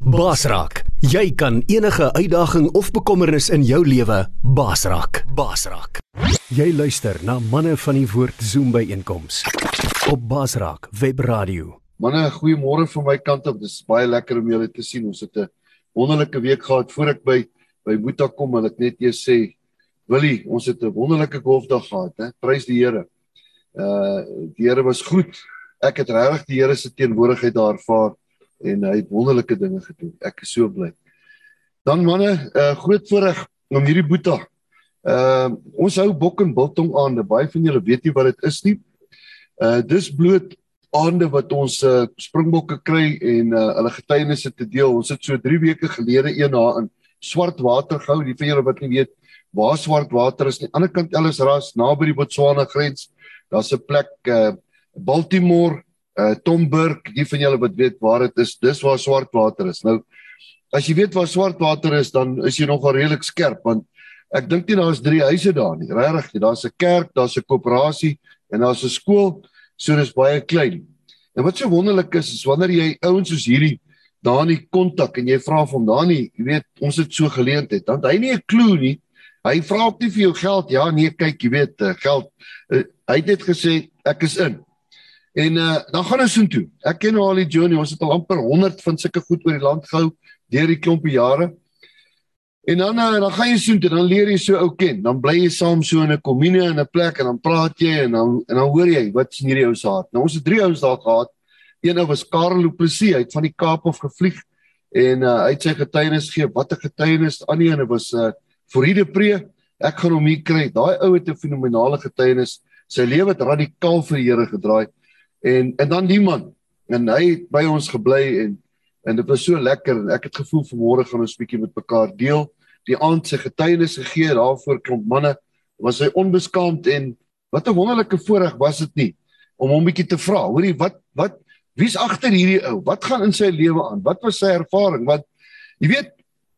Basraak, jy kan enige uitdaging of bekommernis in jou lewe basraak. Basraak. Jy luister na manne van die woord Zoom by einkoms op Basraak Webradio. Manne, goeiemôre van my kant af. Dit is baie lekker om julle te sien. Ons het 'n wonderlike week gehad voor ek by by Boeta kom en ek net eers sê, Willie, ons het 'n wonderlike golfdag gehad, hè. Prys die Here. Uh die Here was goed. Ek het regtig die Here se teenwoordigheid daar ervaar en hy het wonderlike dinge gedoen. Ek is so bly. Dan manne, uh groot voorreg om hierdie Boeta. Uh ons hou bok en biltong aan. Baie van julle weet nie wat dit is nie. Uh dis bloot aande wat ons uh, springbokke kry en uh, hulle getuienisse te deel. Ons het so 3 weke gelede een na in swart water gehou. Die van julle wat nie weet waar swart water is nie. Aan die ander kant Ellisras naby die Botswana grens. Daar's 'n plek uh Baltimore, uh Tom Burke, die van julle wat weet waar dit is, dis waar swart water is. Nou as jy weet waar swart water is, dan is jy nogal redelik skerp want ek dink nie daar's drie huise daar nie. Regtig, daar's 'n kerk, daar's 'n koöperasie en daar's 'n skool. So dis baie klein. En wat so wonderlik is, is wanneer jy ouens soos hierdie daar in kontak en jy vra vir hom daar nie, jy weet, ons het so geleend het. Dan hy nie 'n klou nie. Hy vra ook nie vir jou geld. Ja, nee, kyk, jy weet, uh, geld. Uh, hy het net gesê ek is in. En uh, dan gaan ons soontoe. Ek ken nou al die journey. Ons het al amper 100 van sulke goed oor die land gehou deur die klompie jare. En dan uh, dan gaan jy soontoe, dan leer jy so ou ken. Dan bly jy saam so in 'n kommune in 'n plek en dan praat jy en dan en dan hoor jy wat sien hierdie ou se hart. Nou ons het drie ouens daar gehad. Een ou was Karel Du Plessis, hy het van die Kaap af gevlieg en uh, hy het sy getuienis gegee. Wat 'n getuienis. Ander een was uh, Floride Pre. Ek gaan hom hier kry. Daai ou het 'n fenominale getuienis. Sy lewe het radikaal vir die Here gedraai. En en dan die man. En hy het by ons gebly en en dit was so lekker en ek het gevoel vanmôre gaan ons bietjie met mekaar deel. Die aand se getuienis gegee daarvoor klomp manne was hy onbeskaamd en wat 'n wonderlike voorreg was dit nie om hom bietjie te vra hoorie wat wat wie's agter hierdie ou? Wat gaan in sy lewe aan? Wat was sy ervaring? Want jy weet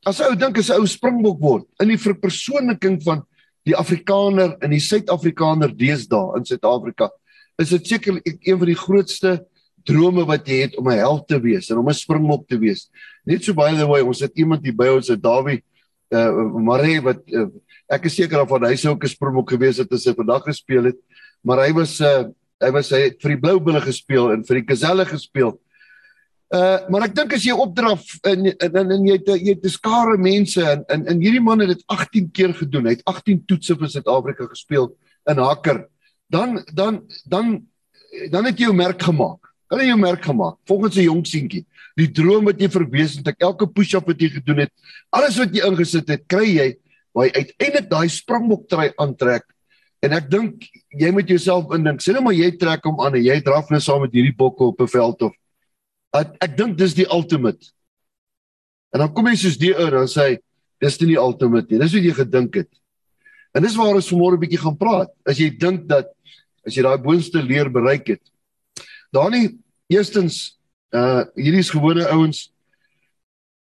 as ou dink as 'n ou springbok word in die verpersoonliking van die Afrikaner en die Suid-Afrikaner deesdae in Suid-Afrika is dit seker een van die grootste drome wat jy het om 'n held te wees en om 'n springbok te wees. Net so by the way, ons het iemand hier by ons, Dawie uh Marie wat uh, ek is seker of hy sou ook 'n springbok gewees het as hy vandag gespeel het, maar hy was uh hy was hy het vir die Blou Bulle gespeel en vir die Gazelle gespeel. Uh maar ek dink as jy opdraf in in in jy het jy het skare mense en in hierdie man het dit 18 keer gedoen. Hy het 18 toetse vir Suid-Afrika gespeel in hakker. Dan dan dan dan het jy jou merk gemaak. Dan het jy jou merk gemaak. Volgens 'n jong seentjie die droom wat jy verwesenlik, elke push-up wat jy gedoen het, alles wat jy ingesit het, kry jy waar jy uiteindelik daai springbok trui aantrek. En ek dink jy moet jouself indink, sê nou maar jy trek hom aan en jy draf net saam met hierdie bokke op 'n veld of ek, ek dink dis die ultimate. En dan kom jy soos die ou dan sê dis nie die ultimate nie. Dis wat jy gedink het. En dis waar ons vanmôre 'n bietjie gaan praat. As jy dink dat as jy daai boonste leer bereik het. Danie, eerstens Uh hierdie is gewone ouens.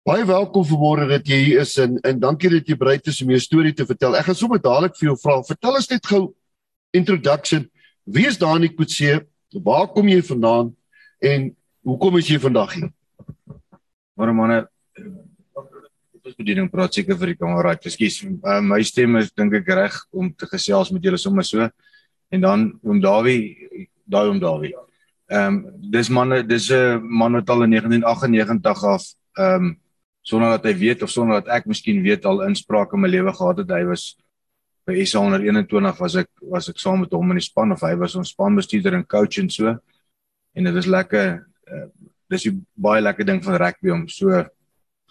Baie welkom vanmôre dat jy hier is en en dankie dat jy bereid is om jou storie te vertel. Ek gaan sommer dadelik vir jou vra. Vertel ons net gou introduction. Wie is Dani Kutse? Waar kom jy vandaan en hoekom is jy vandag hier? Môre manne ons bediening praat seker vir die kamera. Ekskuus. Uh, my stem is dink ek reg om te gesels met julle sommer so. En dan oom Dawie, daai oom Dawie. Ehm um, dis manne dis 'n man wat al in 1998 af ehm um, sonder dat hy weet of sonder dat ek miskien weet al insprake in my lewe gehad het hy was by SA 121 was ek was ek saam met hom in die span of hy was ons spanbestuurder en coach en so en dit is lekker uh, dis 'n baie lekker ding van rugby om so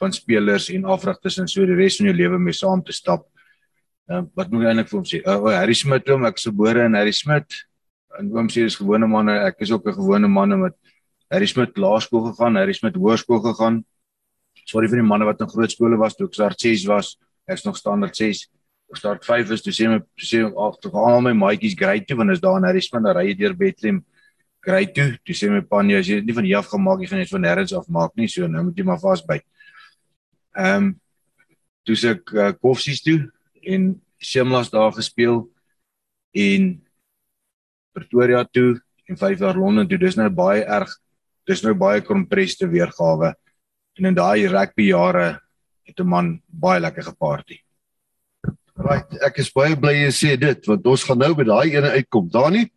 van spelers en afrigters en so die res van jou lewe mee saam te stap. Uh, wat moet ek eintlik vir hom sê? Uh, oh, Harry Smit, hom ek gebore in Harry Smit en oom sê dis gewone manne, ek is ook 'n gewone man met Harry Smit laerskool gegaan, Harry Smit hoërskool gegaan. Sorry vir die manne wat in groot skole was, toe ek start 6 was, ek's nog standaard 6. Ek start 5 is toe sê my sê ag, toe gaan al my maatjies grade 2 want is daar in Harry Smit, dan ry jy deur Bethlehem grade 2. Toe sê my pa nee, as jy nie van hier af gemaak jy gaan net van nêrens af maak nie, so nou moet jy maar vasbyt. Ehm um, se ek uh, Koffsies toe en Shimlas daar gespeel en Pretoria toe en 5 jaar Londen toe. Dis nou baie erg. Dis nou baie kompreste weergawe. En in daai rugby jare het 'n man baie lekker geparty. Right, ek is baie bly jy sê dit want ons gaan nou by daai ene uitkom. Dani,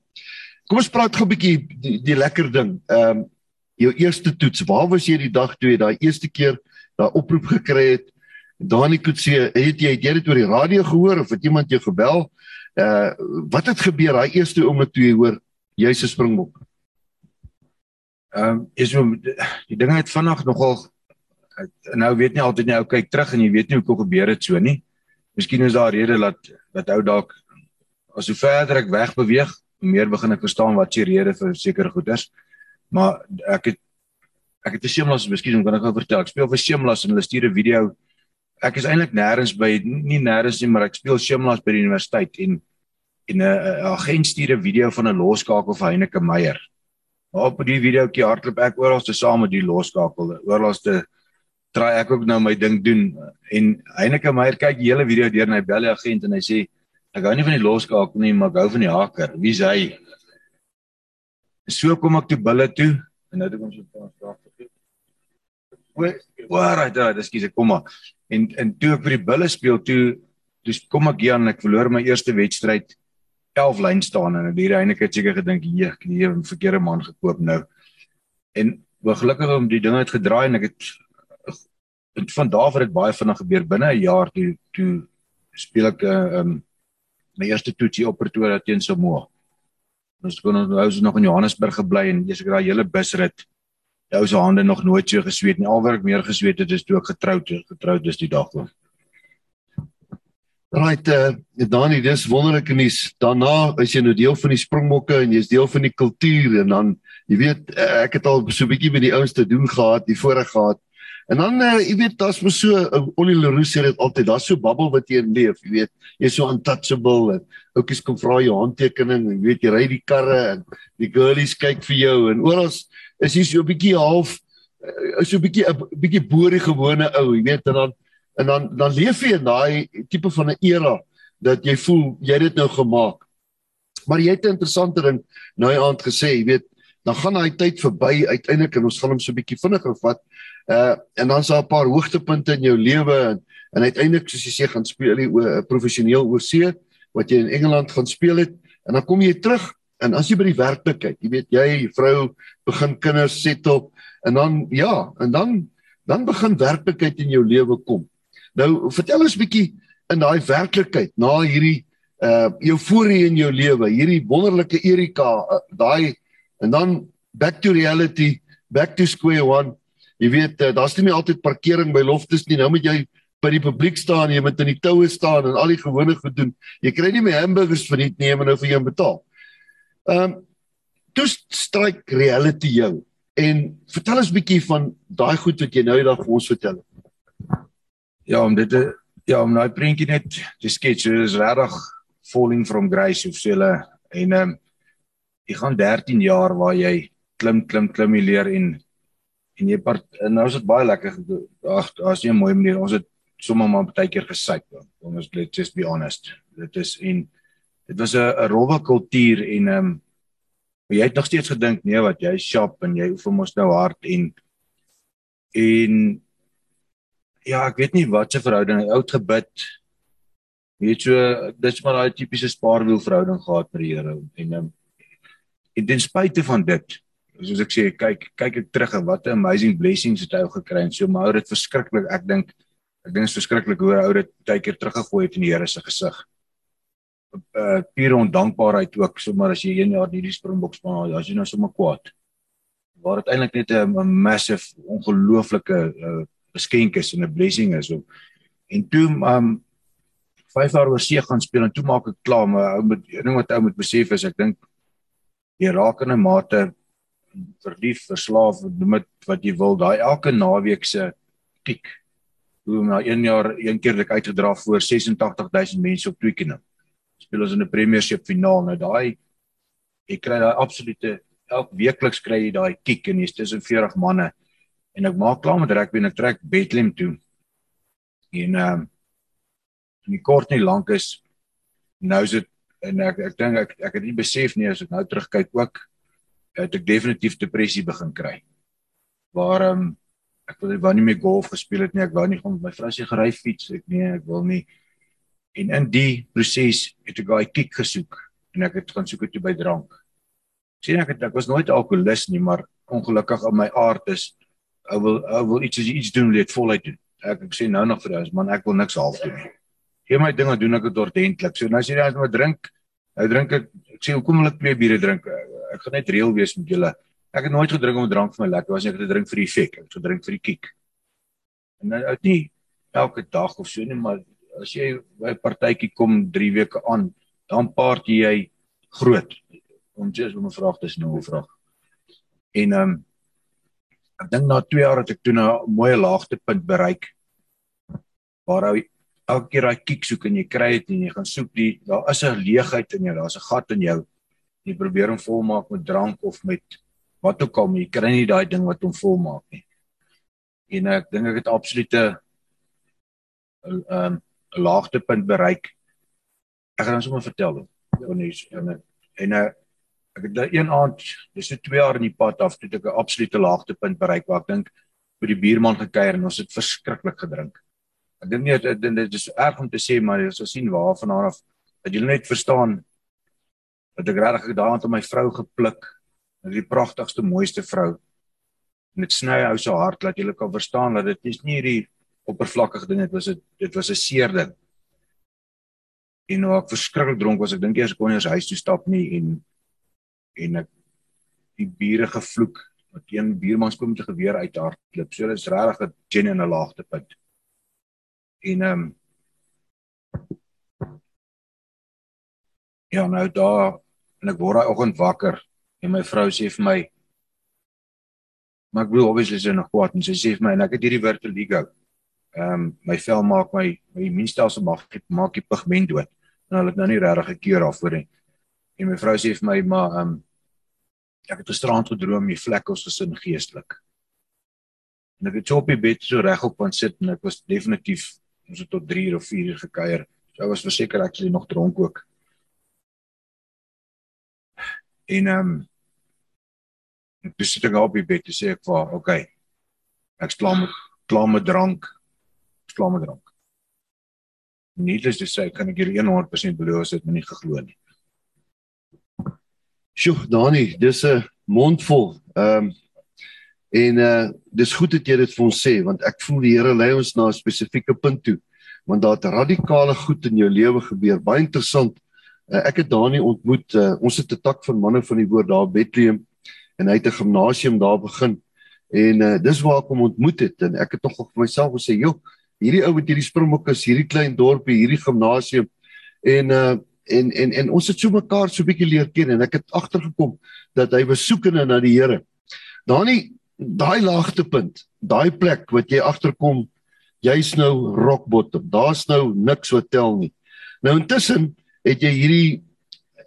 kom ons praat gou 'n bietjie die, die lekker ding. Ehm um, jou eerste toets, waar was jy die dag toe jy daai eerste keer daai oproep gekry het? Dani sê, het jy het jy dit oor die radio gehoor of het iemand jou gebel? Uh wat het gebeur daai eerste oomblik toe jy hoor jy's 'n springbok? Ehm um, is so die dinge het vanaand nogal nou weet nie altyd nie ou kyk terug en jy weet nie hoe kom gebeur dit so nie. Miskien is daar 'n rede dat dat ou dalk as hoe verder ek weg beweeg, hoe meer begin ek verstaan wat se rede vir sekere goeders. Maar ek het ek het 'n seamlas, miskien kan ek gou vertel. Ek speel vir seamlas en hulle stuur 'n video. Ek is eintlik nêrens by nie nêrens nie, maar ek speel seamlas by die universiteit en en 'n agent stuur 'n video van 'n loskakel vir Heineke Meyer. Op die videoetjie hardloop ek oral te saam met die loskakel, oral te try ek ook nou my ding doen en Heineke Meyer kyk die hele video deur en hy bel die agent en hy sê ek hou nie van die loskakel nie maar ek hou van die haker wie's hy so kom ek toe bulle toe en nou het ons 'n paar vrae waar hy daar dis kies ek kom maar en en toe ek vir die bulle speel toe dis kom ek hier en ek verloor my eerste wedstryd 11 lyn staan en die Heineke het seker gedink jy ek het 'n verkeerde man gekoop nou. En gelukkig om die ding het gedraai en ek het en van daar af het dit baie vinnig gebeur. Binne 'n jaar toe toe speel ek 'n uh, eh, um, my eerste toetsie op Pretoria teen Samoa. Ons kon ons nou nog in Johannesburg gebly en eers ek daai hele busrit ou se hande nog nooit so gesweet nie. Alwaar ek meer gesweet het is toe ek getroud. Getroud is die dag toe. Right, uh, Dani, dis wonderlike nuus. Daarna is jy nou deel van die Springbokke en jy's deel van die kultuur en dan jy weet ek het al so 'n bietjie met die ouens te doen gehad, die voorreg gehad. En dan uh, jy weet daar's mos so uh, eh, Ollie Leroux sê dit altyd daar's so babbel wat jy in leef, jy weet, jy's so untouchable en oukies kom vra jou handtekening en jy weet jy ry die karre en die girlies kyk vir jou en oral is jy so 'n bietjie half is so 'n bietjie 'n bietjie boor die gewone ou, jy weet en dan en dan dan leef jy in daai tipe van 'n era dat jy voel jy het dit nou gemaak. Maar jy het 'n interessante ding nou aand gesê, jy weet, dan gaan daai tyd verby uiteindelik en ons gaan hom so 'n bietjie vinniger vat. Uh en dan is daar 'n paar hoogtepunte in jou lewe en en uiteindelik soos jy sê gaan speel jy uh, professioneel oor see wat jy in Engeland gaan speel het en dan kom jy terug en as jy by die werklikheid, jy weet jy vrou begin kinders settle en dan ja, en dan dan begin werklikheid in jou lewe kom. Nou vertel ons bietjie in daai werklikheid na hierdie uh euforie in jou lewe, hierdie wonderlike Erika, uh, daai en dan back to reality, back to square one Jy weet, uh, daar's nie meer altyd parkering by loftes nie. Nou moet jy by die publiek staan, jy moet in die toue staan en al die gewone goed doen. Jy kry nie meer hamburgers vir dit nie, maar nou vir jou betaal. Ehm um, toe strike reality jou. En vertel ons 'n bietjie van daai goed wat jy nou eendag vir ons vertel. Ja, om dit te ja, om nou prentjie net te skets, is regtig falling from grace of so hulle en ehm um, jy gaan 13 jaar waar jy klim klim klim leer en en jy part en nou is dit baie lekker ag daar's nie 'n mooi manier ons het sommer maar baie keer gesyk dan ons let's just be honest dit is en dit was 'n rowwe kultuur en ehm um, jy het nog steeds gedink nee wat jy shop en jy oefen mos nou hard en en ja ek weet nie wat se verhouding oud gebid weet so dit's maar daai tipiese spaarwiel verhouding gehad met die Here en um, en ten spyte van dit soos ek sê kyk kyk ek terug en wat 'n amazing blessings het hy gekry en so maar dit verskriklik ek dink ek dink dit is verskriklik hoe ou dit keer teruggegooi het in die Here se gesig. Uh pure ondankbaarheid ook sommer as jy een jaar hierdie Springbok span as jy nou sommer kwaad. Waar dit eintlik net 'n massive ongelooflike uh geskenk is en 'n blessing is om en toe um 5 jaar oor see gaan speel en toe maak ek klaar maar ou moet ding wat ou moet besef is ek dink jy raak in 'n mate verlief, verslaaf, noem dit wat jy wil, daai elke naweek se kiek. Hoe na 1 jaar een keer ek uitgedra voor 86000 mense op Twickenham. Speel ons in 'n Premiership finaal. Nou daai jy kry daai absolute elke weekliks kry jy daai kiek en jy's tussen 40 manne. En ek maak klaar met rugby en ek trek Bethlehem toe. En ehm um, in die kort nie lank is nou is dit en ek ek dink ek ek het nie besef nie as ek nou terugkyk ook het ek definitief depressie begin kry. Waar ehm um, ek wil wou nie meer golf gespeel het nie. Ek wou nie gaan met my vrou se gery fiets ek nee, ek wil nie. En in die proses het ek daai kick gesoek en ek het gaan soek dit by drank. Sien ek het, ek was nooit alkoholist nie, maar ongelukkig in my aard is ek wil ek wil iets as jy iets doen, wil jy dit voluit doen. Ek ek sê nou nog vir jou, man, ek wil niks half doen nie. Geen my dinge doen ek dit ordentlik. So nou as jy net maar drink, nou drink ek ek sê hoekom wil ek twee biere drink? Ek gaan net reël wees met julle. Ek het nooit gedrink om drank vir my lekker was nie, ek het gedrink vir die effek. Ek het gedrink vir die kick. En nou uit nie elke dag of so nie, maar as jy by 'n partytjie kom 3 weke aan, dan party jy groot. Om just om 'n vraag te snou 'n vraag. En ehm um, ek dink na 2 jaar het ek toe 'n mooi laagtepunt bereik waar hy elke keer daai kick soek en jy kry dit en jy gaan soek die daar is 'n leegheid in jou, daar's 'n gat in jou. Jy probeer hom volmaak met drank of met wat ook al, maar jy kry nie daai ding wat hom volmaak nie. En ek dink ek het absolute 'n um, 'n laagtepunt bereik. Ek gaan sommer vertel dan is en en ek het een aand, dis so 2 jaar in die pad af, toe ek 'n absolute laagtepunt bereik waar ek dink by die buurman gekuier en ons het verskriklik gedrink. Ek dink nie dit dit is erg om te sê maar jy sal sien waar vanaand af dat jy net verstaan dat ek regtig daai aand op my vrou gepluk. Die pragtigste mooiste vrou. En dit sny ou se hart dat jy kan verstaan dat dit is nie hierdie oppervlakkige ding dit was 'n dit was 'n seer ding. En nou ek verskriklik dronk was ek dink eers kon nie eens huis toe stap nie en en ek die bure gevloek dat een buurman kom met 'n geweer uit haar klip. So dit is regtig 'n genuine laagtepunt. En ehm um, Ja, nou daar en ek word daai oggend wakker en my vrou sê vir my maar ek wil obviously sy nog kwaad en sy sê vir my en ek het hierdie vertigo. Ehm um, my vel maak my my immuunstelsel maak maak die pigment dood. En hulle het nou nie regtig 'n keur daarvoor nie. En my vrou sê vir my maar ehm um, ek het gisterand gedroom jy vlek ons gesin geestelik. En ek het so op die bed so regop van sit en ek was definitief ons het tot 3 of 4 uur gekuier. So ek was verseker ek sou nog dronk ook. En ehm um, ek sit ek op die bed en sê ek vir oké. Okay, ek klaar met klaar met drank. Klaar met drank. Needless to say, kan ek hier 100% beloof as dit my nie geglo nie. Sjoe, Dani, dis 'n mondvol. Ehm um, en uh dis goed dat jy dit vir ons sê want ek voel die Here lei ons na 'n spesifieke punt toe. Want daar het radikale goed in jou lewe gebeur. Baie interessant. Uh, ek het Dani ontmoet. Uh, ons het 'n tak van manne van die woord daar Bethlehem en hy het 'n gimnasium daar begin. En uh dis waar ek hom ontmoet het en ek het tog vir myself gesê, "Joh, hierdie ou met hierdie springbok is hierdie klein dorpie, hierdie gimnasium." En uh en en en ons het so mekaar so bietjie leer ken en ek het agtergekom dat hy was soekende na die Here. Daai daai laagtepunt, daai plek wat jy agterkom, jy's nou rock bottom. Daar's nou niks wat tel nie. Nou intussen het jy hierdie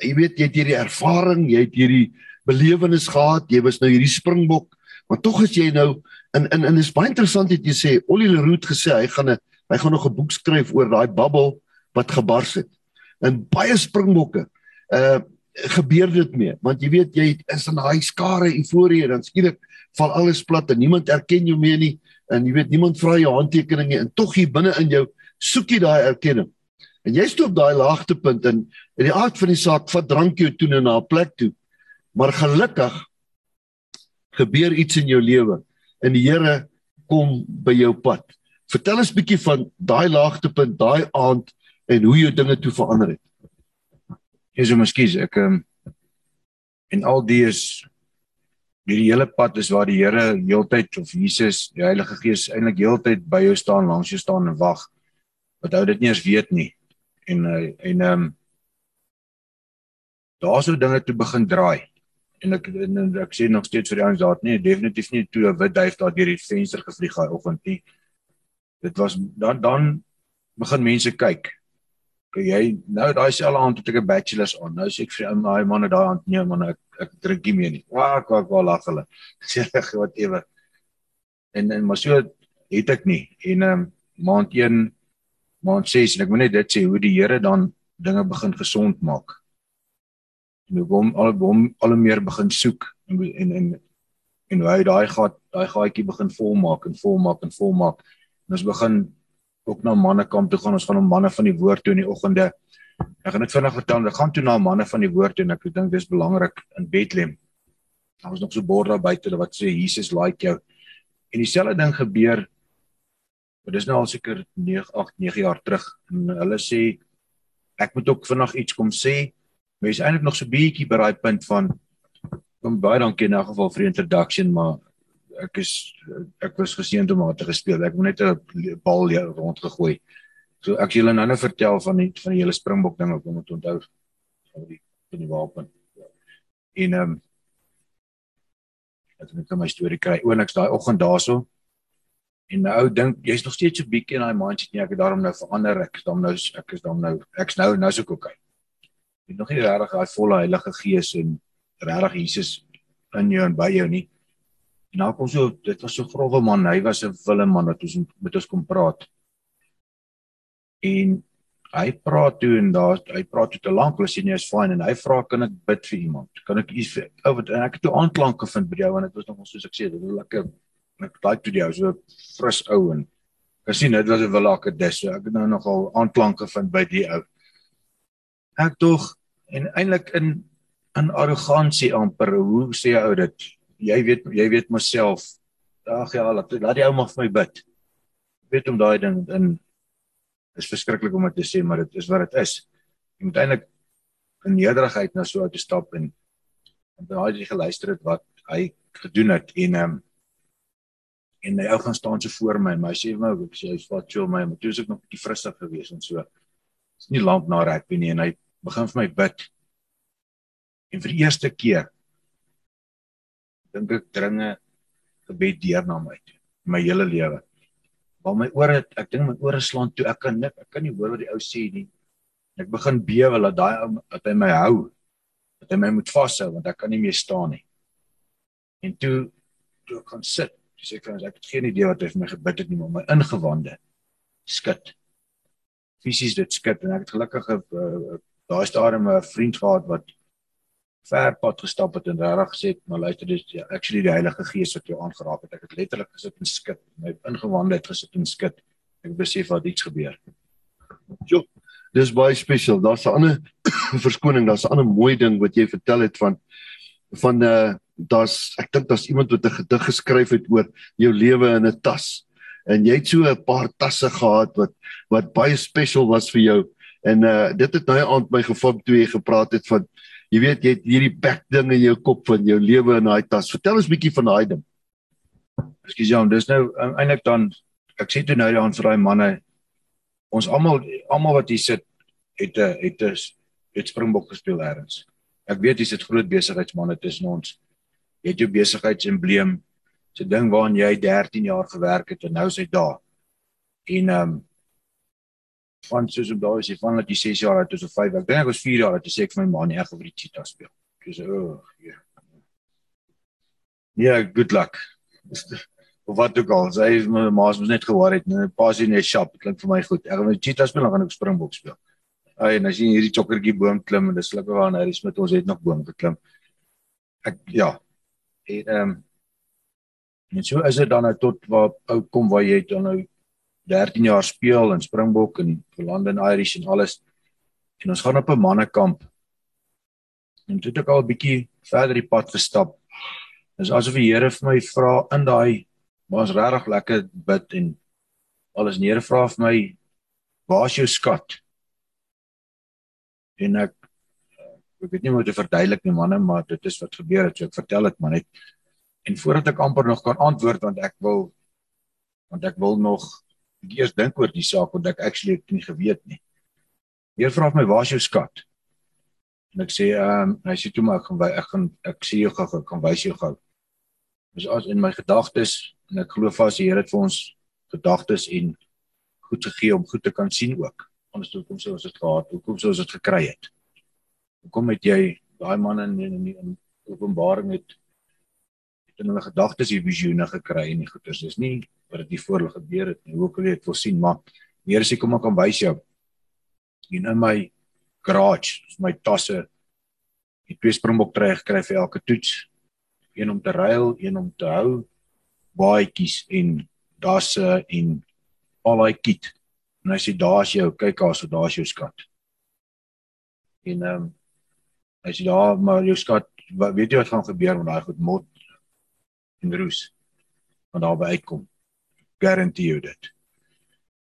jy weet jy het hierdie ervaring, jy het hierdie belewenis gehad, jy was nou hierdie springbok, maar tog is jy nou in in en is baie interessant dat jy sê Ollie Leroux gesê hy gaan 'n hy gaan nog 'n boek skryf oor daai bubble wat gebars het. In baie springbokke uh gebeur dit mee want jy weet jy is in daai skare euforie dan skielik val alles plat en niemand erken jou meer nie en jy weet niemand vra jou handtekening nie en tog hier binne in jou soek jy daai erkenning. En jy stoop daai laagtepunt in in die aard van die saak vat drank jou toe na 'n plek toe. Maar gelukkig gebeur iets in jou lewe en die Here kom by jou pad vertel ons bietjie van daai laagtepunt daai aand en hoe jou dinge toe verander het. Jesus, ja, ekskuus, ek ehm en al die is hierdie hele pad is waar die Here heeltyd of Jesus, die Heilige Gees eintlik heeltyd by jou staan, langs jou staan en wag. Wat hou dit nie eens weet nie. En uh, en ehm um, daar sou dinge toe begin draai. En ek en, en ek sê nog steeds vir die ouens daar, nee, definitief nie toe 'n wit duif daar deur die venster gevlieg daai oggend nie. Dit was dan dan begin mense kyk jy nou daai selfe aand het ek 'n bachelor's aan. Nou sê ek vir ou daai manne daai aand nee man ek ek drink nie meer nie. Wak wak wak lag hulle. Sê reg whatever. En en maar so het ek nie. En ehm um, maand 1 maand 6 en ek moet net dit sê hoe die Here dan dinge begin gesond maak. En hoe hom al hom al meer begin soek en en, en en hy daai gat daai gaatjie begin volmaak en volmaak en volmaak. En ons begin ook na mannekamp toe gaan. Ons gaan om manne van die woord toe in die oggende. Ek gaan dit vinnig vertel ek gaan toe na manne van die woord toe en ek dink dis belangrik in Bethlehem. Daar was nog so bord daar buite wat sê Jesus like jou. En dieselfde ding gebeur maar dis nou al seker 9 8 9 jaar terug. En hulle sê ek moet ook vinnig iets kom sê mense eintlik nog so bietjie by daai punt van kom baie dankie in elk geval vir die introduction maar ek is ek was geseënd om haar te gespeel. Ek moet net 'n bal rondgegooi. So ek julle nou net vertel van die van die hele springbok ding om te onthou van die van die wapen. En ehm um, ek het net my storie kry. Ooniks daai oggend daarso en nou dink jy's nog steeds so bietjie in daai mindset nie ek het daarom nou verander ek is dan nou ek is dan nou ek's nou nou so okay nog nie regtig daai volle Heilige Gees en regtig Jesus in jou en by jou nie. En nou kom so dit was so grove man, hy was 'n wille man wat ons met ons kom praat. En hy praat toe en daar hy praat toe te lank, hulle sê nee, is fine en hy vra kan ek bid vir iemand? Kan ek iets ou wat en ek het toe aanklank gevind by jou en dit was nog soos ek sê, dit was lekker ek daai toe jou so fris ou en ek sien dit was 'n willakke dis, so ek het nou nogal aanklank gevind by die ou ek tog en eintlik in in arrogansie amper hoe sê jy ou dit? Jy weet jy weet myself ag ja laat laat die ou maar vir my bid. Weet om daai ding in is verskriklik om dit te sê maar dit is wat dit is. Jy moet eintlik in nederigheid na so te stap en en daai jy geluister het wat hy gedoen het en um, en hy ou gaan staan so voor my en my sê my ek sê hy's wat chill my maar toe is ek nog 'n bietjie frustig geweest en so. Is nie lank na rugby nie en hy begin vir my bid. En vir die eerste keer dink ek dringe gebed deur na my toe, my hele lewe. Waar my ore, ek dink my ore slaan toe, ek kan nik, ek kan nie hoor wat die ou sê nie. Ek begin bewe dat daai ou dat hy my hou. Dat hy my moet vashou want ek kan nie meer staan nie. En toe toe ek kan sit, dis ek kan ek het geen idee wat hy vir my gebid het nie, maar my ingewande skud. Fisies dit skud en ek het gelukkig 'n is daar 'n vriend gehad wat ver pad gestap het en regtig gesê maar luister dis ja, actually die Heilige Gees wat jou aangeraak het. Ek het letterlik gesit en skud my ingewande het gesit en skud ek besef wat iets gebeur. Jo dis baie spesiaal daar's 'n ander verskoning daar's 'n ander mooi ding wat jy vertel het van van uh, daar's ek dink daar's iemand wat 'n gedig geskryf het oor jou lewe in 'n tas. En jy het so 'n paar tasse gehad wat wat baie spesiaal was vir jou En uh dit het nou aand my gevang toe jy gepraat het van jy weet jy het hierdie back ding in jou kop van jou lewe in daai tas. Vertel ons bietjie van daai ding. Ekskuus Jan, dis nou um, eintlik dan ek sê toe nou aan vir daai manne ons almal almal wat hier sit het 'n het 'n het Springbok gespeel eers. Ek weet dis dit groot besigheidsmanne tussen ons. Jy het jou besigheidsembleem. 'n ding waaraan jy 13 jaar gewerk het en nou is hy daar. En ehm um, van soos op daai is jy van dat jy 6 jaar oud is of 5. Ek dink ek was 4 jaar oud toe sê ek vir my ma nie ek wil vir die cheetah speel. Ek sê o, oh, ja. Ja, good luck. Of wat ook al, sy my ma het net gehoor het, net pas in 'n shop, klink vir my goed. Ek wil cheetah speel, dan gaan ek springbok speel. Ai, en as jy hierdie chokkertjie boom klim en dis lekker waar is met ons het nog boom geklim. Ek ja. En ehm um, en so is dit dan nou tot waar ou kom waar jy dan nou 13 jaar speel in Springbok en vir London Irish en alles. En ons gaan op 'n mannekamp. En toe het ek al 'n bietjie verder die pad gestap. Dis asof die Here vir my vra in daai was regtig lekker bid en alles neer vra vir my waar's jou skat? En ek ek weet nie hoe om te verduidelik nie manne, maar dit is wat gebeur het. So ek vertel dit maar net. En voordat ek amper nog kan antwoord want ek wil want ek wil nog ek eers dink oor die saak want ek actually het nie geweet nie. Heer vra my waar is jou skat? En ek sê ehm um, hy sê toe maar ek gaan ek gaan ek sê jou gou ek gaan wys jou gou. Dis as in my gedagtes en ek glo vas die Here het vir ons gedagtes en goed gegee om goed te kan sien ook. Anders toe kom ons dit gehad, hoekom sou ons dit gekry het? Hoekom het jy daai man in in, in, in openbaring het in hulle gedagtes hier visioene gekry en die goeters. Dis nie wat dit voor hulle gebeur het nie. Hoe kan jy dit voorsien? Maar Here sê kom ek kan wys jou. Hier in my garage, my tasse. Ek twee springbok tree gekry vir elke toets. een om te ruil, een om te hou baadjies en dasse en al daai kit. En hy sê daar's jou, kyk daar, so daar's jou skat. En ehm um, hy sê ja, maar jou skat, wat, weet jy wat gaan gebeur met daai goed mot en roes? Want daar by uitkom. Guarantee you dit.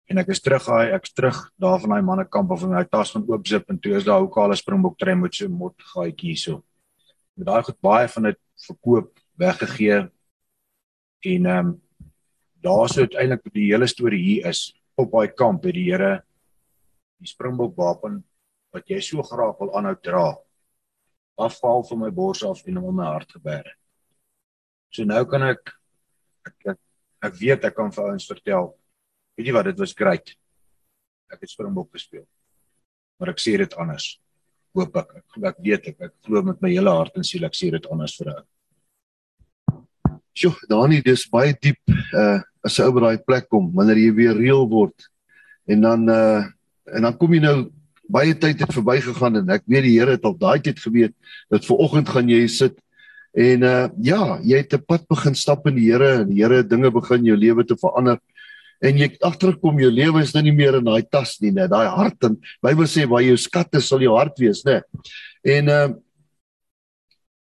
En ek is terug hy ek's terug daar van daai mannekamp of my tas van oop zip en toe is daar ook al 'n springbok trein met so mot gaatjie hierso. Met daai goed baie van dit verkoop, weggegee. En ehm um, daar sou uiteindelik die hele storie hier is op daai kamp het die Here die springbok wapen wat jy so graag wil aanhou dra afval van my bors af en om my hart gebeere. So nou kan ek ek ek, ek weet ek kan vir ouens vertel. Weet jy wat dit was great. Ek het springbok gespeel. Maar ek sê dit anders. Hoop ek ek, ek weet ek ek glo met my hele hart en siel ek sê dit anders vir 'n Sjoe, Dani, dis baie diep uh as jy oor daai plek kom wanneer jy weer reël word. En dan uh en dan kom jy nou baie tyd het verbygegaan en ek weet die Here het op daai tyd geweet dat ver oggend gaan jy sit en uh ja, jy het 'n pad begin stap in die Here en die Here dinge begin jou lewe te verander. En jy agterkom jou lewe is nou nie meer in daai tas nie, net daai hart en Bybel sê waar jou skatte sal jou hart wees, né? En uh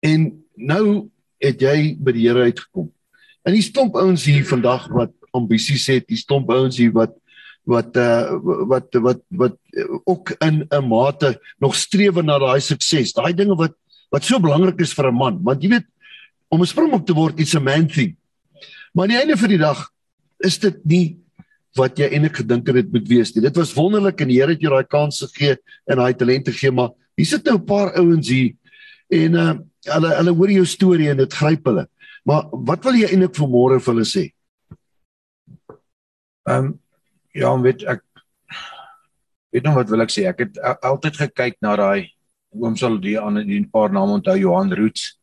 en nou het jy by die Here uitgekom. En die stomp ouens hier vandag wat ambisies het, die stomp ouens hier wat wat uh wat wat wat ook in 'n mate nog streef na daai sukses. Daai dinge wat wat so belangrik is vir 'n man, want jy weet om 'n springbok te word is 'n man thing. Maar aan die einde van die dag is dit nie wat jy eintlik gedink het dit moet wees nie. Dit was wonderlik en die Here het jou daai kans gegee en daai talente gegee, maar hier sit nou 'n paar ouens hier en uh hulle hulle hoor jou storie en dit gryp hulle. Maar wat wil jy eintlik vanmôre vir hulle sê? Ehm um, ja, weet ek weet nog wat wil ek sê? Ek het altyd gekyk na daai oom sal die ander die paar name onthou Johan Roots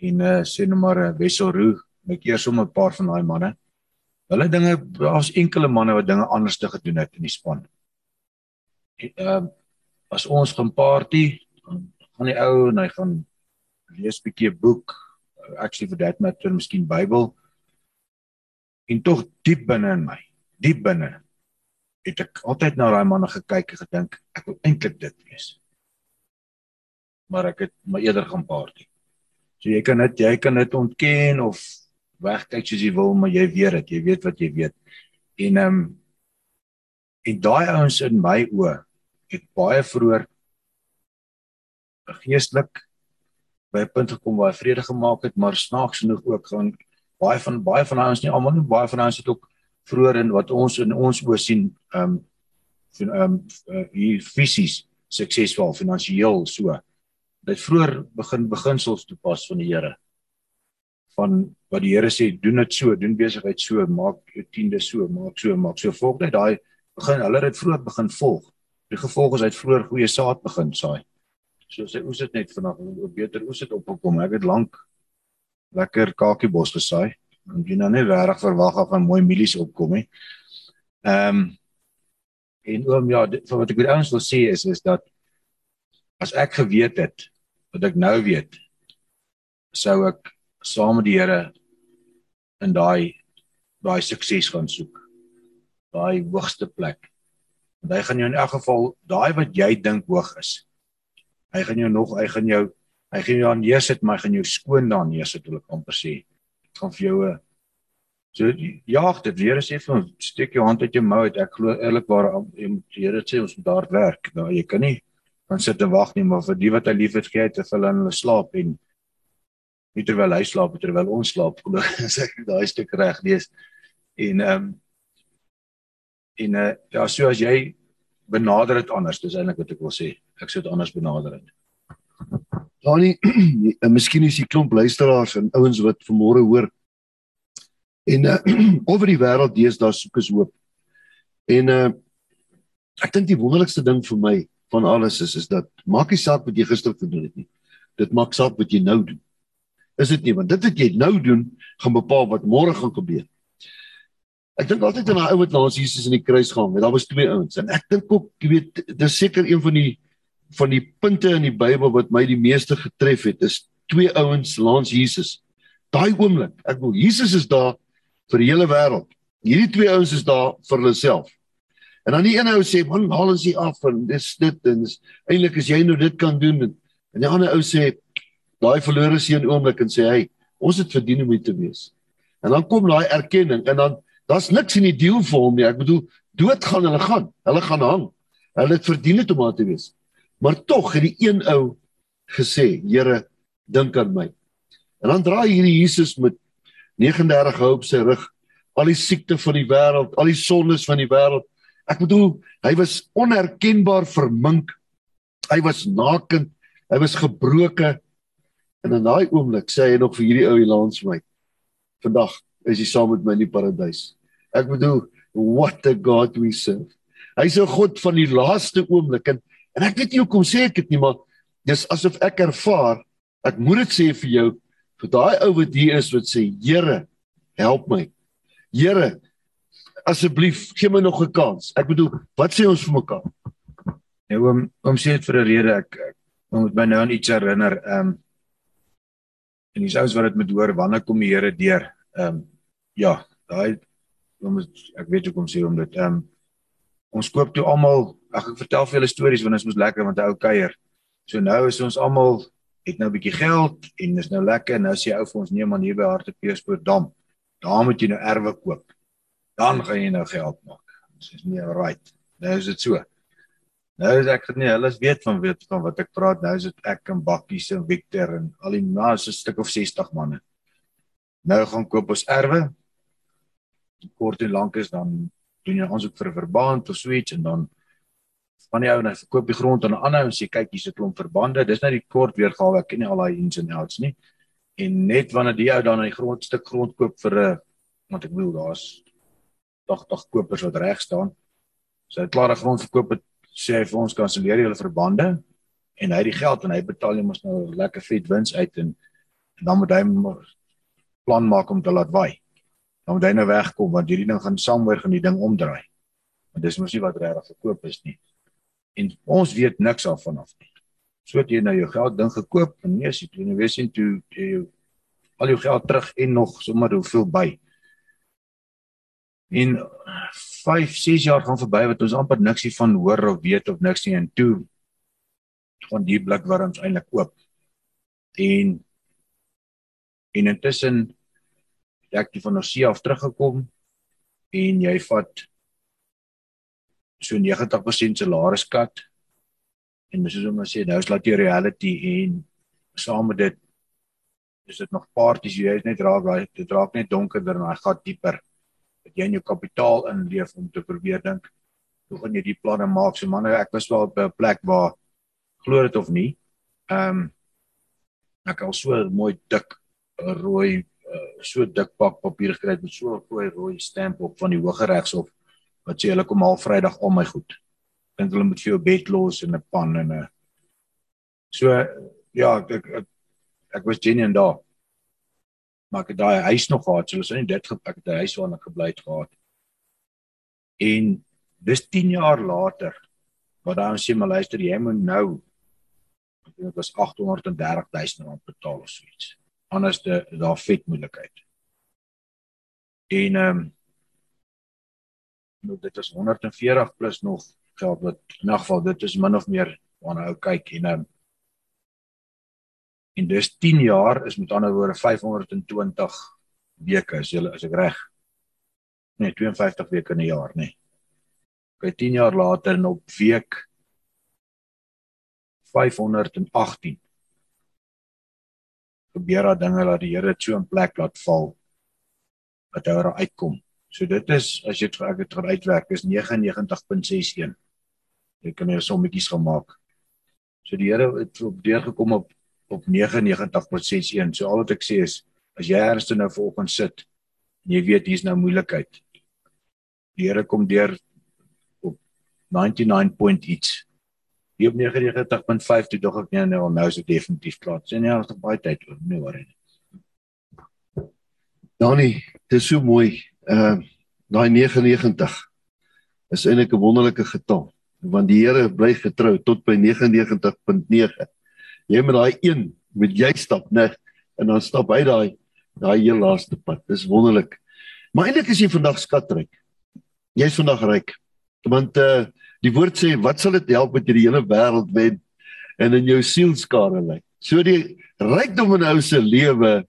en uh sê nou maar uh, Wessel Roo, ek eers om 'n paar van daai manne. Hulle dinge daar's enkele manne wat dinge anders te gedoen het in die span. Ehm uh, as ons gaan party, gaan die ou en hy gaan lees 'n bietjie 'n boek, actually for that matter, miskien Bybel. En tog diep binne in my, diep binne het ek altyd na daai manne gekyk en gedink ek wil eintlik dit wees. Maar ek het maar eerder gaan party. So jy kan dit jy kan dit ontken of wegkyk soos jy wil, maar jy weet dit, jy weet wat jy weet. En ehm um, en daai ouens in my oë het baie vroeër geestelik by 'n punt gekom waar hy vrede gemaak het, maar snaaks genoeg ook gaan baie van baie van ons nie almal nie baie van ons het ook vroeër in wat ons in ons oë sien ehm um, ehm um, uh, hier fisies suksesvol finansiëel so dit vroeër begin beginsels toepas van die Here van wat die Here sê doen dit so doen besigheid so maak jou tiende so maak so maak so volg net daai begin hulle het vroeër begin volg die gevolg is uit vroeër goeie saad begin saai So sê oes dit net om beter oes dit opgekom. Ek het lank lekker kakiebos gesaai. En jy nou net regtig verwag af 'n mooi mielies opkom hè. Ehm um, en oom ja, dit, wat ek met ouens wil sê is is dat as ek geweet het wat ek nou weet, sou ek saam met die Here in daai daai sukses gaan soek. Daai hoogste plek. Want hy gaan jou in elk geval daai wat jy dink hoog is, Hy gaan jou nog, hy gaan jou hy gaan jou aan neersit, maar hy gaan jou skoon daar neersit, wil ek amper sê. Gaan vir jou so jaag dit weer jy van steek jou hand uit jou mou uit. Ek glo eerlikwaar jy moet die Here sê ons moet daar werk. Nou jy kan nie van sit en wag nie, maar vir die wat hy liefhet gee, het hulle in hulle slaap en nie terwyl hy slaap, terwyl ons slaap, glo ek daai stuk reg lees. En ehm um, en uh, ja, so as jy benader dit anders, dis eintlik wat ek wil sê ek sou dit anders benader het. Dani, miskien is die klomp luisteraars en ouens wat vanmôre hoor en uh, oor die wêreld deesdae soek is hoop. En uh ek dink die wonderlikste ding vir my van alles is is dat maak nie saak wat jy gister gedoen het nie. Dit maak saak wat jy nou doen. Is dit nie want dit wat jy nou doen gaan bepaal wat môre gaan gebeur. Ek dink altyd aan daai ou wat na Jesus in die kruis gaan, daar was twee ouens en ek dink ook, jy weet, dis seker een van die van die punte in die Bybel wat my die meeste getref het is twee ouens langs Jesus. Daai oomblik, ek bedoel Jesus is daar vir die hele wêreld. Hierdie twee ouens is daar vir hulle self. En dan die een ou sê, "Man, haal ons hier af en dis dit en dis eintlik as jy nou dit kan doen." En die ander ou sê, daai verlore seun oomblik en sê, "Hey, ons het verdien om hier te wees." En dan kom daai erkenning en dan daar's niks in die deal vir hom nie. Ek bedoel, dood gaan hulle gaan. Hulle gaan hang. Hulle het verdien dit om daar te wees. Maar tog het die een ou gesê, "Here, dink aan my." En dan draai hierdie Jesus met 39 hou op sy rug al die siekte van die wêreld, al die sondes van die wêreld Ek bedoel, hy was onherkenbaar vermink. Hy was nakend, hy was gebroken. En in daai oomblik sê hy nog vir hierdie ou langs my: "Vandag is jy saam met my in die paradys." Ek bedoel, what a God we serve. Hy's 'n God van die laaste oomblik en en ek weet nie hoekom sê ek dit nie, maar dis asof ek ervaar, ek moet dit sê vir jou, vir daai ou wat hier is wat sê, "Here, help my." Here, asseblief gee my nog 'n kans. Ek bedoel, wat sê ons vir mekaar? Ja, oom, oom sê dit vir 'n rede. Ek, ek moet my nou aan iets herinner. Ehm um, en dis ouens wat dit moet hoor wanneer kom die Here deur. Ehm um, ja, daai oom ek weet hoekom sê hom dit. Ehm um, ons koop toe almal, ag ek vertel vir julle stories want dit is mos lekker want 'n ou kuier. So nou is ons almal het nou 'n bietjie geld en dis nou lekker. Nou sê ou vir ons nee man hier by Hartbeespoort dam. Daar moet jy nou erwe koop dan gaan jy nou geld maak. Dis is nie right. Nou is dit so. Nou is ek nie hulle weet van weet van wat ek praat. Nou is dit ek en Bakkies en Victor en al die naas 'n stuk of 60 manne. Nou gaan koop ons erwe. Kort en lank is dan doen jy aansoek vir 'n verband of so iets en dan van die ou net verkoop die grond aan 'n ander en sê kyk hier's 'n klomp verbande. Dis net die kort weergawe. Ek ken nie al daai ins en outs nie. En net wanneer die ou dan 'n groot stuk grond koop vir 'n want ek bedoel daar's 80 kopers wat reg staan. So hy klare grond verkoop het sê hy vir ons kanselleer julle verbande en hy het die geld en hy betaal hom ons nou lekker vet wins uit en, en dan moet hy plan maak om te laat waai. Dan moet hy nou wegkom want hierdie ding gaan saamwerk en die ding omdraai. Want dis mos nie wat regtig verkoop is nie. En ons weet niks af vanaf nie. So het jy nou jou geld ding gekoop en nee, as jy toe nou weet sien toe jy al jou geld terug en nog sommer hoeveel by. En 5, 6 jaar gaan verby wat ons amper niks hiervan hoor of weet of niks nie. En toe gaan die blikwarms eintlik oop. En en intussen het ek die van ons af teruggekom en jy vat so 90% salariskat en soos ons sê nou is laat jy reality en saam met dit is dit nog parties jy is net raak dit raak net donkerder en hy gaan dieper dat jy in jou kapitaal inleef om te probeer dink hoe gaan jy die planne maak? So manne ek was wel op 'n plek waar glo dit of nie ehm um, ek al so mooi dik rooi uh, so dik pak papier gekry met so 'n rooi rooi stamp op van die hoë regshof wat sê hulle kom al Vrydag al my goed. Dink hulle moet vir jou bed los en 'n pan en 'n so ja ek, ek, ek was genien daar maar ek het daai huis nog gehad. So hulle sê nie dit gepak het 'n huis waarin ek gebly het gehad. En dis 10 jaar later wat dan sê maar luister jy moet nou dit was 830 000 rand betaal of so iets. Anders de daar vet moeilikheid. En ehm um, nou dit is 140 plus nog geld wat in elk geval dit is min of meer waarna ou kyk en ehm um, En dis 10 jaar is met ander woorde 520 weke as jy as ek reg. Nee, 52 weke in 'n jaar, nê. Nee. Okay, 10 jaar later en op week 518 gebeur daar dinge dat die Here dit so in plek laat val dat hy daar uitkom. So dit is as jy ek het gaan uitwerk is 99.61. Jy kan hier sommetjies gemaak. So die Here het op deur gekom op op 99.61. So al wat ek sê is as jy ernstig nou vanoggend sit en jy weet hier's nou moeilikheid. Die Here kom deur op 99 point iets. Hier op 99.5 toe dog ek nee nou nou is dit definitief klaar. Sien jy ons het baie tyd oor, nee worry nie. Dani, dit is so mooi. Ehm uh, daai 99 is eintlik 'n wonderlike getal want die Here bly getrou tot by 99.9 jy met daai een moet jy stap, né? En dan stap hy daai daai heel laaste pad. Dis wonderlik. Maar eintlik is jy vandag skatryk. Jy's vandag ryk. Want uh die woord sê wat sal dit help met jy die hele wêreld wen en in jou siel skare lê. So die rykdom in ou se lewe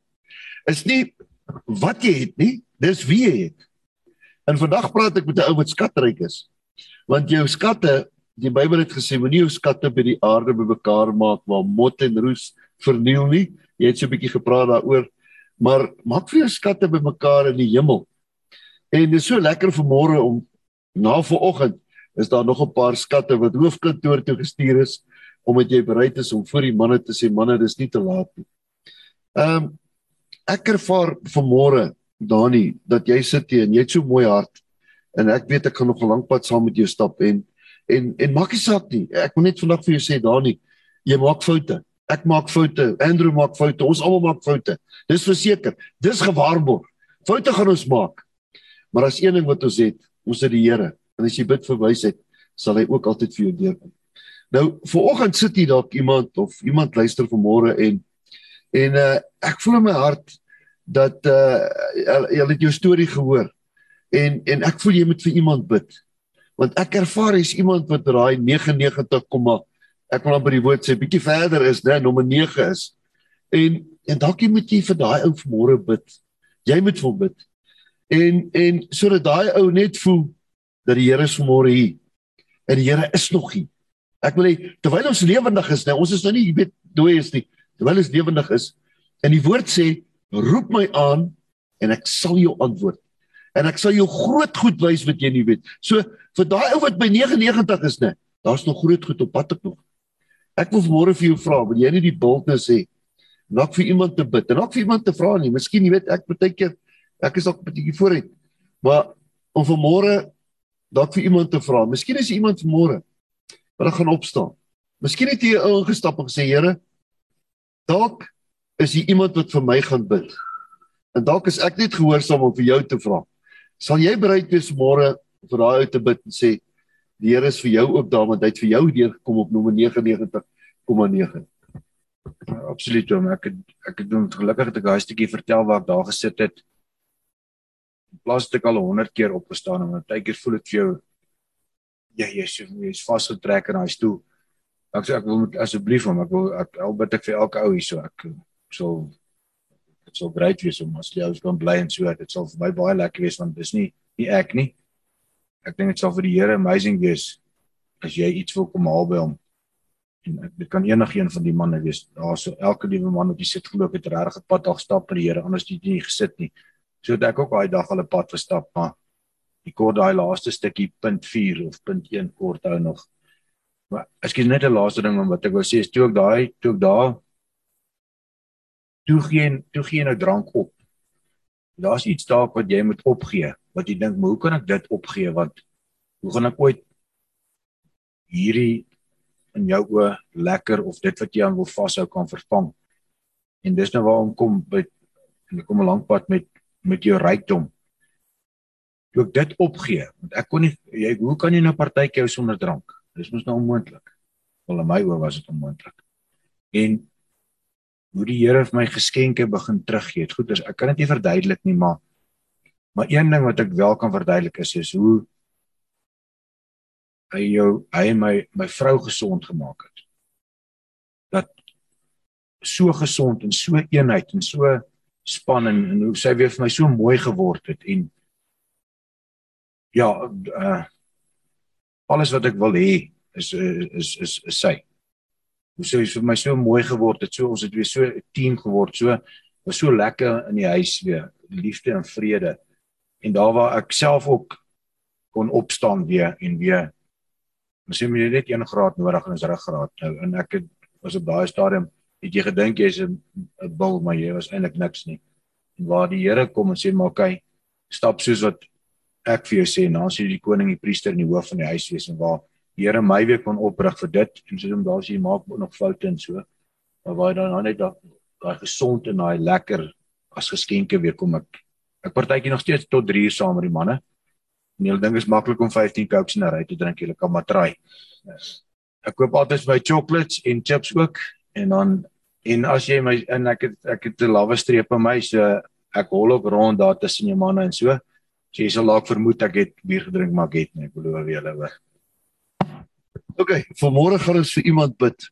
is nie wat jy het nie, dis wie jy het. En vandag praat ek met 'n ou wat skatryk is. Want jou skatte, die Bybel het gesê moenie jou skatte by die aarde bymekaar maak waar mot en roes verniel nie. Jy het so 'n bietjie gepraat daaroor, maar maak vir jou skatte bymekaar in die hemel. En dit is so lekker vanmôre om na vanoggend is daar nog 'n paar skatte wat hoofkantoor toe gestuur is omdat jy bereid is om vir die manne te sê manne dis nie te laat nie. Ehm um, ek ervaar vanmôre Dani dat jy sit hier en jy het so mooi hart en ek weet ek gaan nog 'n lank pad saam met jou stap en en en maak nie saak nie. Ek wil net vandag vir jou sê Dani, jy maak foute. Ek maak foute. Andrew maak foute. Ons almal maak foute. Dis verseker. Dis gewaarborg. Foute gaan ons maak. Maar as een ding wat ons het, ons het die Here. En as jy bid vir wysheid, sal hy ook altyd vir jou deurkom. Nou, vooroggend sit hier dalk iemand of iemand luister vanmôre en en uh, ek voel in my hart dat uh jy het jou storie gehoor en en ek voel jy moet vir iemand bid want ek ervaar jy's iemand wat raai 99, ek wil dan by die woord sê bietjie verder is né nommer 9 is. En en dalk jy moet jy vir daai ou vanmôre bid. Jy moet vir bid. En en sodat daai ou net voel dat die Here is vanmôre hier. En die Here is nog hier. Ek wil hê terwyl ons lewendig is né ons is nou nie weet dooi is nie. Terwyl ons lewendig is en die woord sê roep my aan en ek sal jou antwoord. En ek sal jou groot goed wys wat jy nie weet. So vir daai ou wat by 99 is net, daar's nog groot goed op pad ek nog. Ek wil môre vir jou vra, wil jy nie die boldness hê nog vir iemand te bid en ook vir iemand te vra nie. Miskien jy weet ek baie keer ek is ook 'n bietjie vooruit. Maar om vir môre dalk vir iemand te vra. Miskien is iemand môre wat gaan opstaan. Miskien het jy ou ingestap en gesê Here, dalk is hier iemand wat vir my gaan bid. En dalk is ek net gehoorsaam om vir jou te vra. Sal jy bereid wees môre vir daai ou te bid en sê die Here is vir jou ook daar want hy het vir jou deur gekom op nommer 99,9. Ja, absoluut hom. Ek het, ek het doen gelukkig het ek daai stukkie vertel waar ek daar gesit het. In plaas het ek al 100 keer opgestaan en baie keer voel dit vir jou ja, jy is jy's vasgetrek in daai stoel. Ek sê ek wil asseblief hom, ek wil ek al bid ek vir elke ou hier so ek dit sal great wees om as jy ons kan bly en so dit sal vir my baie lekker wees want dis nie nie ek nie. Ek dink dit sal vir die Here amazing wees as jy iets wil kom haal by hom. En ek, dit kan enigiemand van die manne wees. Daar so elke liewe man wat jy sit glo het regtig 'n pad daar gestap by die Here anders het jy nie gesit nie. So dat ek ook daai dag al 'n pad verstap maar ek kort daai laaste stukkie punt 4 of punt 1 kort hou nog. Maar ekskuus net 'n laaste ding wat ek wou sê is toe ek daai toe ek daai toe gee toe gee nou drank op. Daar's iets daar wat jy moet opgee. Wat jy dink, "Hoe kan ek dit opgee want hoe gaan ek ooit hierdie in jou oë lekker of dit wat jy aan wil vashou kan vervang?" En dis nou waarom kom by en ek kom 'n lank pad met met jou rykdom. Toe ek dit opgee, want ek kon nie jy hoe kan jy nou partytjie hou sonder drank? Dis mos nou onmoontlik. Wel in my oë was dit onmoontlik. En hoe die Here vir my geskenke begin teruggee. Dit goed is, ek kan dit nie verduidelik nie, maar maar een ding wat ek wel kan verduidelik is is hoe hy jou hy my my vrou gesond gemaak het. Dat so gesond en so eenheid en so span en, en hoe sy weer vir my so mooi geword het en ja, uh alles wat ek wil hê is is is is sy hoe sê vir my so mooi geword het. So ons het weer so 'n team geword. So was so lekker in die huis weer. Liefde en vrede. En daar waar ek self ook kon opstaan weer en weer Ons het net 1 graad nodig en ons ruggraat nou en ek het was op daai stadium het jy gedink jy's 'n bil maar jy was eintlik niks nie. En waar die Here kom en sê maar okay, stap soos wat ek vir jou sê, nou as jy die koning, die priester en die hoof van die huis wees en waar Here my weer kon oprig vir dit en soos hom daar sê maak nog foute en so maar waar dan nou net daai gesond en daai lekker as geskenke weer kom ek ek partytjie nog steeds tot 3 uur saam met die manne en hulle dink is maklik om 15 cokes in 'n ry te drink julle kan maar try ek koop altyd my chocolates en chips ook en dan En as jy my en ek het ek het 'n lawwe streep by my so ek hol ook rond daar tussen jou manne en so. So jy sal dalk vermoed ek het bier gedrink maar ek het nie, ek belowe julle hoor. OK, vanmôre gaan ons vir iemand bid.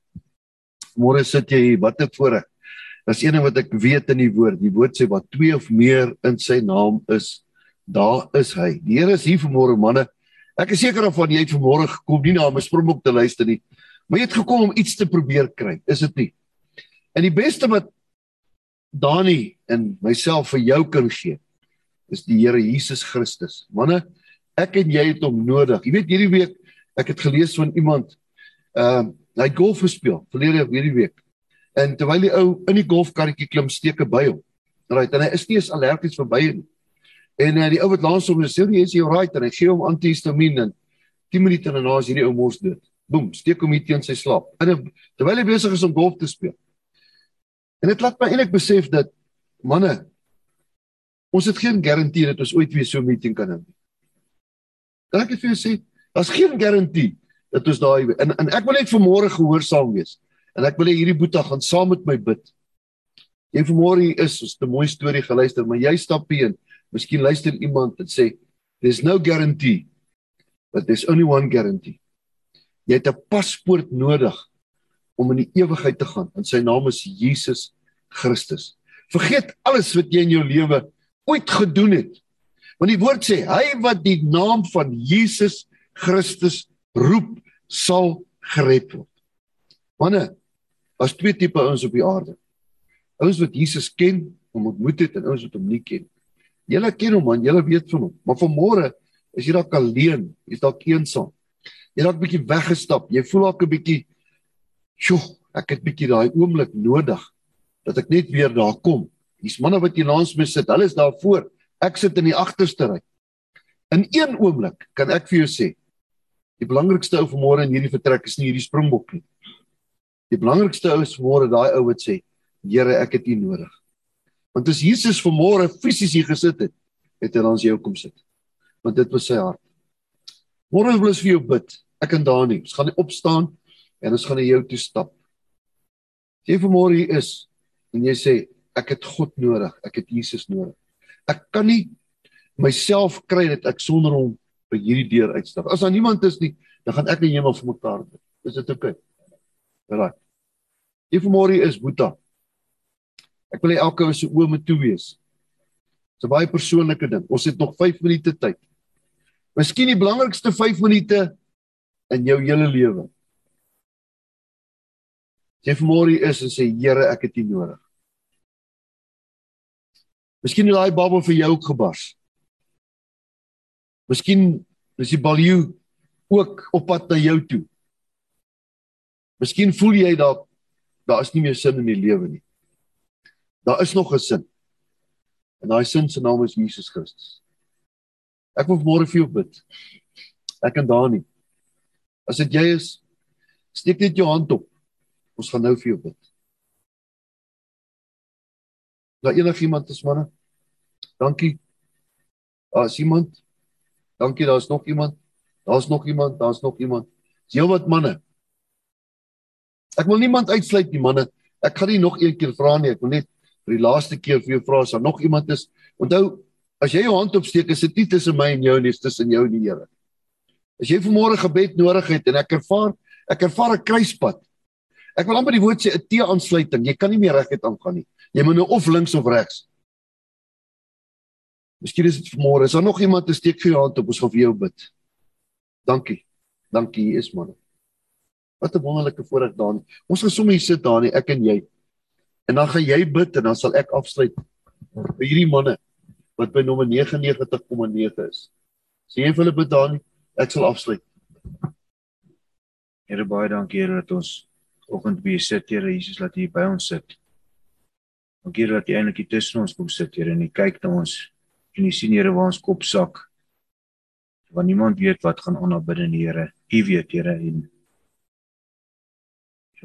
Môre sit jy hier, wat 'n voorreg. Dis een ding wat ek weet in die woord. Die woord sê wat twee of meer in sy naam is, daar is hy. Die Here is hier vanmôre manne. Ek is seker of van jy het vanmôre gekom nie na 'n springbok te luister nie, maar jy het gekom om iets te probeer kry, is dit nie? En die beste wat Dani en myself vir jou kan gee, is die Here Jesus Christus. Manne, ek en jy het hom nodig. Jy weet hierdie week ek het gelees van iemand ehm uh, hy golf gespeel verlede hierdie week. En terwyl die ou in die golfkarretjie klim, steek hy by hom. Right, en hy is nie eens allergies vir bye nie. En uh, die ou wat langs hom sê, "Jy is jy right?" en hy gee hom antihistamiin en 10 minute daarna is hierdie ou mos dood. Boem, steek hom hier teen sy slaap. En terwyl hy besig is om golf te speel. En dit laat my eintlik besef dat manne ons het geen garantie dat ons ooit weer so 'n meeting kan hê. Kan ek vir jou sê, daar's geen garantie dat ons daai en en ek wil net vanmôre gehoorsaam wees. En ek wil hierdie boeta gaan saam met my bid. Jy vanmôre hier is, ons het 'n mooi storie geluister, maar jy stap hier. Miskien luister iemand en sê there's no guarantee but there's only one guarantee. Jy het 'n paspoort nodig om in die ewigheid te gaan en sy naam is Jesus Christus. Vergeet alles wat jy in jou lewe ooit gedoen het. Want die woord sê hy wat die naam van Jesus Christus roep sal gered word. Manne, as twee tipe ouens op die aarde. Ouens wat Jesus ken, hom ontmoet het en ouens wat hom nie ken. Julle ken hom man, julle weet van hom. Maar vanmôre is jy dalk alleen, jy's dalk eensaam. Jy dalk bietjie weggestap. Jy voel dalk 'n bietjie sjoe, ek het bietjie daai oomblik nodig dat ek net weer daar kom. Hier's manne wat hier langs my sit. Hulle is daar voor. Ek sit in die agterste ry. In een oomblik kan ek vir jou sê, die belangrikste ou vanmôre in hierdie vertrek is nie hierdie springbok nie. Die belangrikste ou is vanmôre daai ou wat sê, Here, ek het U nodig. Want as Jesus vanmôre fisies hier gesit het, het hy dan jou kom sit. Want dit was sy hart. Môre wil ons vir jou bid. Ek en Dani, ons gaan opstaan en ons gaan na jou toe stap. Jy vanmôre hier is en jy sê ek het God nodig, ek het Jesus nodig. Ek kan nie myself kry dat ek sonder hom by hierdie deur uitstap. As daar niemand is nie, dan gaan ek en jy maar vir mekaar bid. Is dit oukei? Okay? Reg. Die vanmôre is Boeta. Ek wil hê elke ou se oë moet toe wees. Dis 'n baie persoonlike ding. Ons het nog 5 minute tyd. Miskien die belangrikste 5 minute in jou hele lewe. Jy vanmôre is en sê Here, ek het U nodig. Miskien het daai babbel vir jou ook gebars. Miskien is die baljoe ook op pad na jou toe. Miskien voel jy dat daar is nie meer sin in die lewe nie. Daar is nog 'n sin. En daai sin se naam is Jesus Christus. Ek wil môre vir jou bid. Ek en Dani. As dit jy is, steek net jou hand op. Ons gaan nou vir jou bid. Daar enigiemand is manne? Dankie. Daar's iemand. Dankie, daar's nog iemand. Daar's nog iemand, daar's nog iemand. Dis heel wat manne. Ek wil niemand uitsluit nie, manne. Ek gaan nie nog een keer vra nie. Ek wil net vir die laaste keer vir jou vra as daar nog iemand is. Onthou, as jy jou hand opsteek, is dit nie tussen my en jou nie, dit is tussen jou en die Here. As jy vanmôre gebed nodig het en ek ervaar, ek ervaar 'n kruispunt. Ek wil amper die woord sê 'n T-aansluiting. Jy kan nie meer reguit aangaan nie. Jy moet nou of links of regs. Miskien is dit vanmôre. Is daar nog iemand wat steek vir jou hand op? Ons gaan vir jou bid. Dankie. Dankie, is man. Wat 'n wonderlike voorreg daar. Ons gaan sommer hier sit daar nie ek en jy. En dan gaan jy bid en dan sal ek afsluit vir hierdie manne wat by nommer 99,9 is. Sien jy vir hulle bid daar nie? Ek sal afsluit. Here baie dankie Here dat ons oggend by sit Here Jesus laat U by ons sit. Dankie dat U eintlik tussen ons kom sit Here en U kyk na ons en U sien Here waar ons kop sak. Want niemand weet wat gaan onder binne die Here. U weet Here en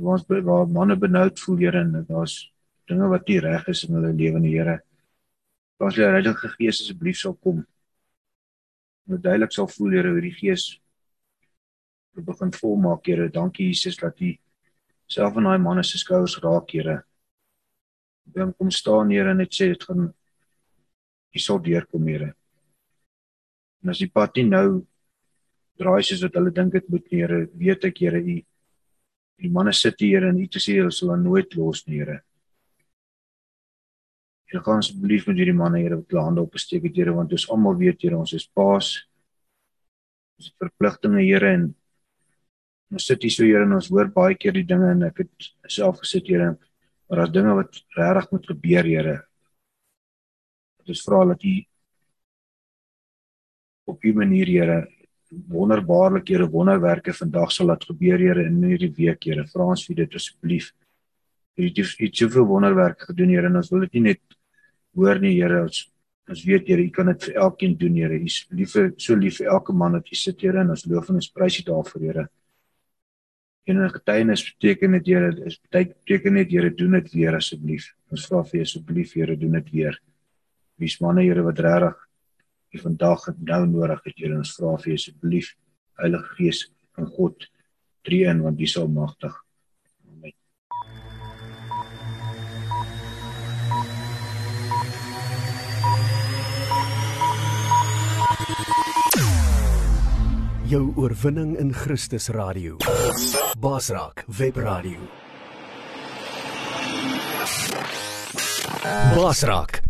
waar ons waar manne benoud voel Here en daar's dinge wat nie reg is in hulle lewe in die Here. Ons lê Heilige Gees asseblief sal kom. Moet duidelik sal voel Here hoe die Gees begin volmaak Here. Dankie Jesus dat U self aan daai manne se skouers raak Here dan kom staan Here en net sê dit gaan jy sal deurkom Here. En as die pad nie nou draai soos wat hulle dink dit moet Here, weet ek Here u die manne sit hier en u te sê hulle sal nooit los nie Here. Here gaan asseblief met hierdie manne Here wat hande opsteek het Here want ons almal weet Here ons is paas. Ons het verpligtinge Here en ons sit hier so Here en ons hoor baie keer die dinge en ek het self gesit Here maar daar's dinge wat regtig moet gebeur Here. Dit is vra dat u op 'n manier Here wonderbaarlike Here wonderwerke vandag sal laat gebeur Here in hierdie week Here. Vra ons vir dit asseblief. Jy het iets soveel wonderwerke gedoen Here en ons wil dit nie net hoor nie Here ons ons weet Here u kan dit vir elkeen doen Here. U is lief vir so lief vir elke man wat hier sit Here en ons loof en ons prys U daarvoor Here. En 'n getuienis beteken dit Here is beteken dit Here doen dit weer asseblief. Ons vra vir asseblief Here doen dit weer. Wie's manne Here wat regtig die vandag het nou nodig het Here ons vra vir asseblief Heilige Gees van God drie in want U is almagtig. Amen. Jou oorwinning in Christus radio. Basraak webradio. Basraak,